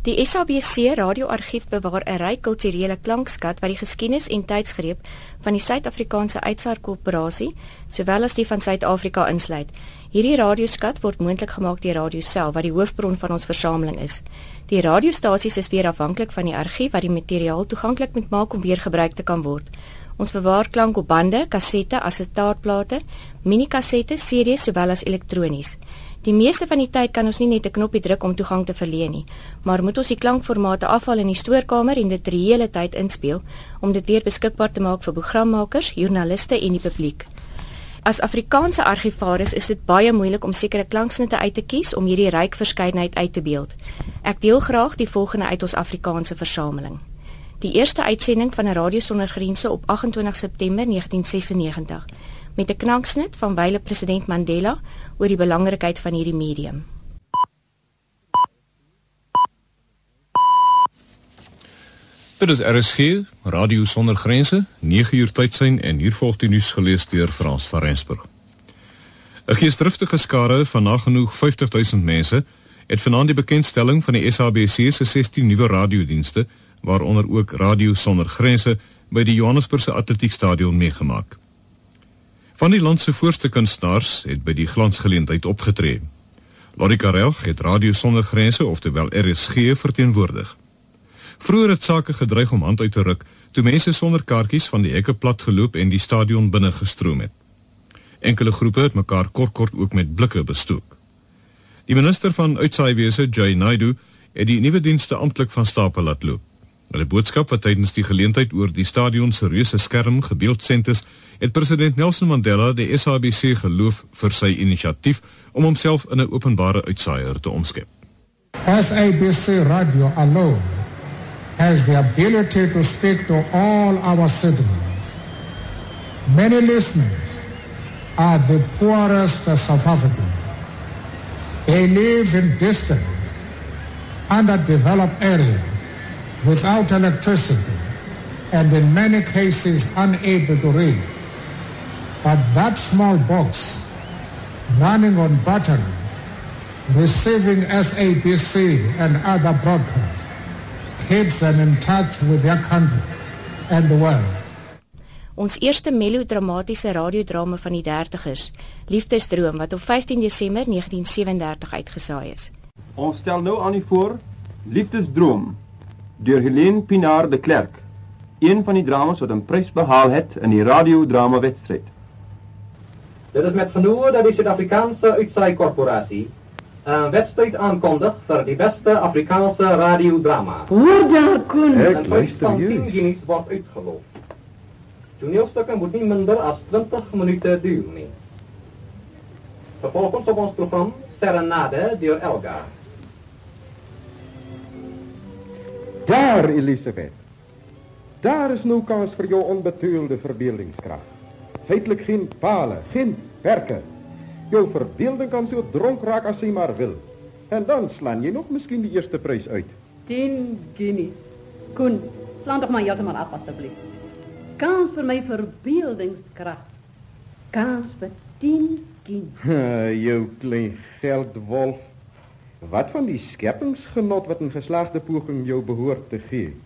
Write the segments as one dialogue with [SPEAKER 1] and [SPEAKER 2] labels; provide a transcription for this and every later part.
[SPEAKER 1] Die SABC radioargief bewaar 'n ryk kulturele klankskat wat die geskiedenis en tydsgreep van die Suid-Afrikaanse Uitsaarkorporasie, sowel as die van Suid-Afrika insluit. Hierdie radioskat word moontlik gemaak deur Radio Sel wat die hoofbron van ons versameling is. Die radiostasies is weer afhanklik van die argief wat die materiaal toeganklik moet maak om weer gebruik te kan word. Ons bewaar klank op bande, kassette, asetaatplate, minikassette, series sowel as elektronies. Die meeste van die tyd kan ons nie net 'n knoppie druk om toegang te verleen nie, maar moet ons die klankformate afhaal in die stoorkamer en dit hele tyd inspel om dit weer beskikbaar te maak vir programmakers, joernaliste en die publiek. As Afrikaanse argivaris is dit baie moeilik om sekere klanksnitte uit te kies om hierdie ryk verskeidenheid uit te beeld. Ek deel graag die volgende uit ons Afrikaanse versameling. Die eerste uitsending van 'n radio sonder grense op 28 September 1996 met 'n klanksnit van wyle president Mandela oor die belangrikheid van hierdie medium.
[SPEAKER 2] Dit is RSG, Radio Sonder Grense, 9 uur tydsyn en hier volg die nuus gelees deur Frans van Rensburg. 'n Geesdriftige skare van nagenoeg 50000 mense het vanaand die bekendstelling van die SABC se 16 nuwe radiodienste, waaronder ook Radio Sonder Grense, by die Johannesburgse Atletiekstadion meegemaak. Van die land se voorste kunstenaars het by die glansgeleentheid opgetree. Lorika Reg het Radio Sonder Grense, oftewel RSG, verteenwoordig. Vroeger het sake gedreig om hand uit te ruk toe mense sonder kaartjies van die hekke plat geloop en die stadion binne gestroom het. Enkele groepe het mekaar kort kort ook met blikke bestook. Die minister van Uitsaaiwese, Jay Naidu, het die nuwe dienste amptelik van stapel laat loop. Met 'n boodskap wat tydens die geleentheid oor die stadion se reuse skerm gebeeldsend is, het president Nelson Mandela die SABC geloof vir sy inisiatief om homself in 'n openbare uitsaaier te omskep.
[SPEAKER 3] SABC radio alone has the ability to speak to all our citizens. Many listeners are the poorest of South Africans. They live in distant, underdeveloped areas without electricity and in many cases unable to read. But that small box running on battery, receiving SABC and other broadcasts, keeps them in touch with their country and the world.
[SPEAKER 1] Ons eerste melodramatiese radiodrama van die 30's, Liefdesdroom wat op 15 Desember 1937 uitgesaai is.
[SPEAKER 4] Ons stel nou aan u voor Liefdesdroom deur Helene Pinaar de Klerk, een van die dramas wat 'n prys behaal het in die radiodrama wedstryd.
[SPEAKER 5] Dit is met genoegen dat de Zuid-Afrikaanse Uitsaaikorporatie een wedstrijd aankondigt voor de beste Afrikaanse radiodrama.
[SPEAKER 6] Hoor daar, Koen.
[SPEAKER 5] Een prijs van 10 guineas wordt uitgeloofd. Toneelstukken moet niet minder dan 20 minuten duren. Nie. Vervolgens op ons programma Serenade door Elga.
[SPEAKER 7] Daar, Elisabeth. Daar is nou kans voor jouw onbetuilde verbeeldingskracht. Feitelijk geen palen, geen perken. Jouw verbeelding kan zo dronk raken als hij maar wil. En dan slaan je nog misschien de eerste prijs uit.
[SPEAKER 6] Tien guineas. Koen, slaan toch maar helemaal af alsjeblieft. Kans voor mijn verbeeldingskracht. Kans voor tien guineas.
[SPEAKER 7] jou klein geldwolf. Wat van die scheppingsgenot wat een geslaagde poging jou behoort te geven?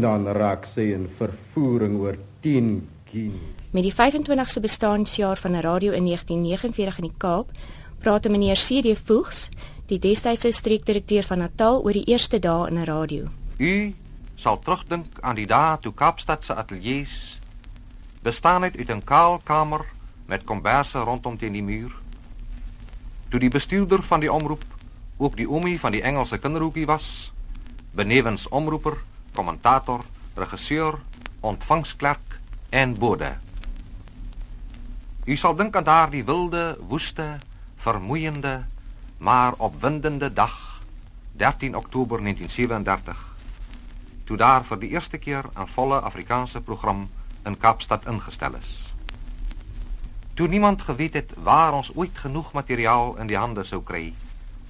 [SPEAKER 7] Dan raak sy in vervoering oor 10 guineas.
[SPEAKER 1] Met die 25ste bestaanjaar van 'n radio in 1949 in die Kaap, praat meneer CD Voegs, die destydse streekdirekteur van Natal oor die eerste dae in 'n radio.
[SPEAKER 8] U sal terugdink aan die dae toe Kaapstad se ateljee's bestaan het uit 'n kaal kamer met komberse rondom teen die muur. Toe die bestuurder van die omroep ook die oomie van die Engelse kinderhoekie was, benewens omroeper, kommentator, regisseur, ontvangsklerk en bode. U sal dink aan daardie wilde, woeste, vermoeiende, maar opwindende dag, 13 Oktober 1937, toe daar vir die eerste keer 'n volle Afrikaanse program in Kaapstad ingestel is. Toe niemand geweet het waar ons ooit genoeg materiaal in die hande sou kry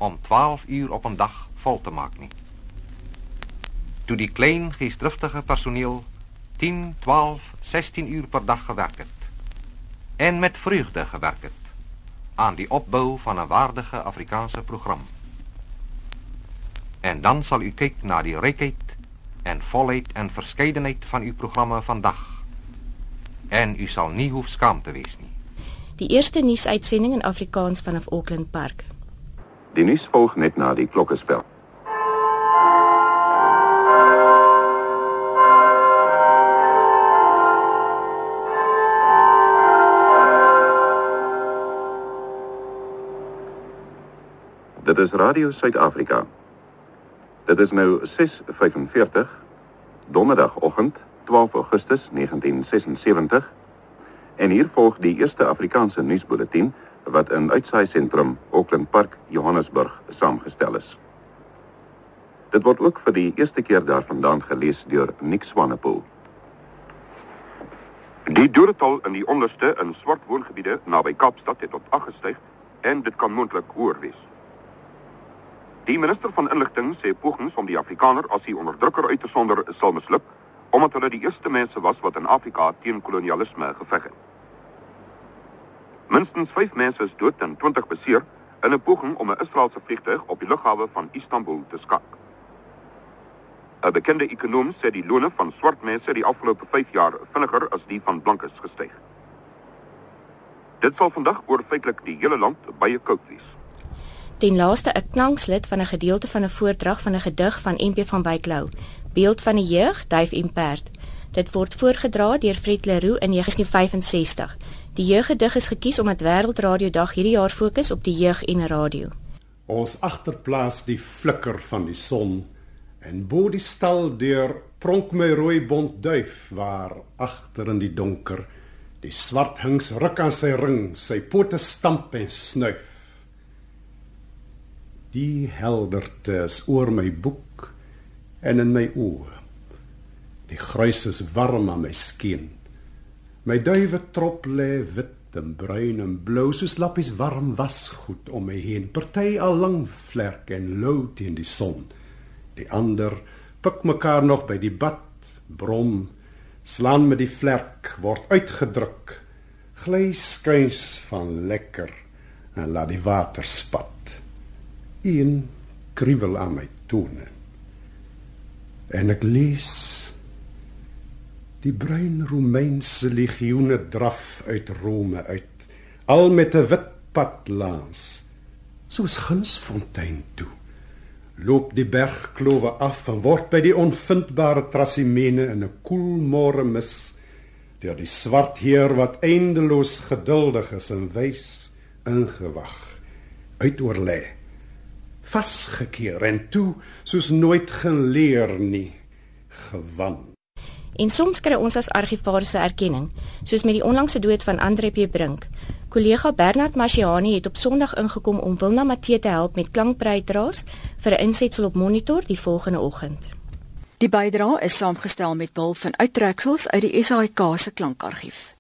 [SPEAKER 8] om 12 uur op 'n dag vol te maak nie. Toe die klein geesdriftige personeel 10, 12, 16 uur per dag gewerk het en met vreugde gewerk het aan die opbou van 'n waardige Afrikaanse program. En dan sal u kyk na die rykheid en volheid en verskeidenheid van uw programma vandag. En u sal nie hoef skaam te wees nie.
[SPEAKER 1] Die eerste nuusuitsending in Afrikaans vanaf Auckland Park.
[SPEAKER 9] Die nuus volg net na die klokkespel. Dit is Radio Suid-Afrika. Dit is nou 6:45 Donderdagoggend 12 Augustus 1976 en hier volg die eerste Afrikaanse nuusbulletin wat in uitsaai sentrum Auckland Park, Johannesburg saamgestel is. Dit word ook vir die eerste keer daarvandaan gelees deur Nick Swanepoel.
[SPEAKER 10] Die dodetal in die onderste in swart woongebiede naby Kaapstad het tot 8 gestyg en dit kan moontlik hoër wees. Die minister van inligting sê pogings om die Afrikaner as die onderdrukker uit te sonder sal misluk omdat hulle die eerste mense was wat in Afrika teen kolonialisme geveg het. Minstens 5 mense is dood en 20 beseer in 'n poging om 'n Israeliese vliegtuig op die lughawe van Istanbul te skak. 'n Bekende ekonom sê die lone van swart mense die afgelope 5 jaar vinniger as die van blankes gestyg. Dit sal vandag oor feitelik die hele land baie koud wees.
[SPEAKER 1] Ten laaste 'n klankslid van 'n gedeelte van 'n voordrag van 'n gedig van MP van Wyk Lou, Beeld van die jeug, Duif en Perd. Dit word voorgedra deur Fred Leroux in 1965. Die jeuggedig is gekies omdat Wêreldradio Dag hierdie jaar fokus op die jeug en radio.
[SPEAKER 11] Ons agterplaas die flikker van die son en bo die stal deur pronk my rooi bont duif waar agter in die donker die swart hings ruk aan sy ring, sy pote stamp en snuif. Die helderte is oor my boek en in my oë. Die gruis is warm aan my skeen. My duiwe trop lê wit en bruin en blou soos lappies warm wasgoed om my heen. Party al lang vlerk en lou teen die son. Die ander pik mekaar nog by die bad, brom, slaan met die vlerk word uitgedruk. Gly skuins van lekker en laat die water spat een kriewel aan my tone. En ek lees die bruin Romeinse legioene draf uit Rome uit, al met 'n wit pad langs, soos gunsfontein toe. Loop die bergklowe af en word by die onvindbare Trasimene in 'n koel môre mis deur die swart heer wat eindeloos geduldig is en wys ingewag uitoorlê vasgekeer en toe soos nooit geleer nie gewan.
[SPEAKER 1] En soms kry ons as argivaarse erkenning, soos met die onlangse dood van Andre P Brink. Kollega Bernard Mashiani het op Sondag ingekom om Wilna Matthee te help met klankbreidraas vir 'n insetsel op monitor die volgende oggend.
[SPEAKER 12] Die bydra is saamgestel met behulp van uittreksels uit die SAIK se klankargief.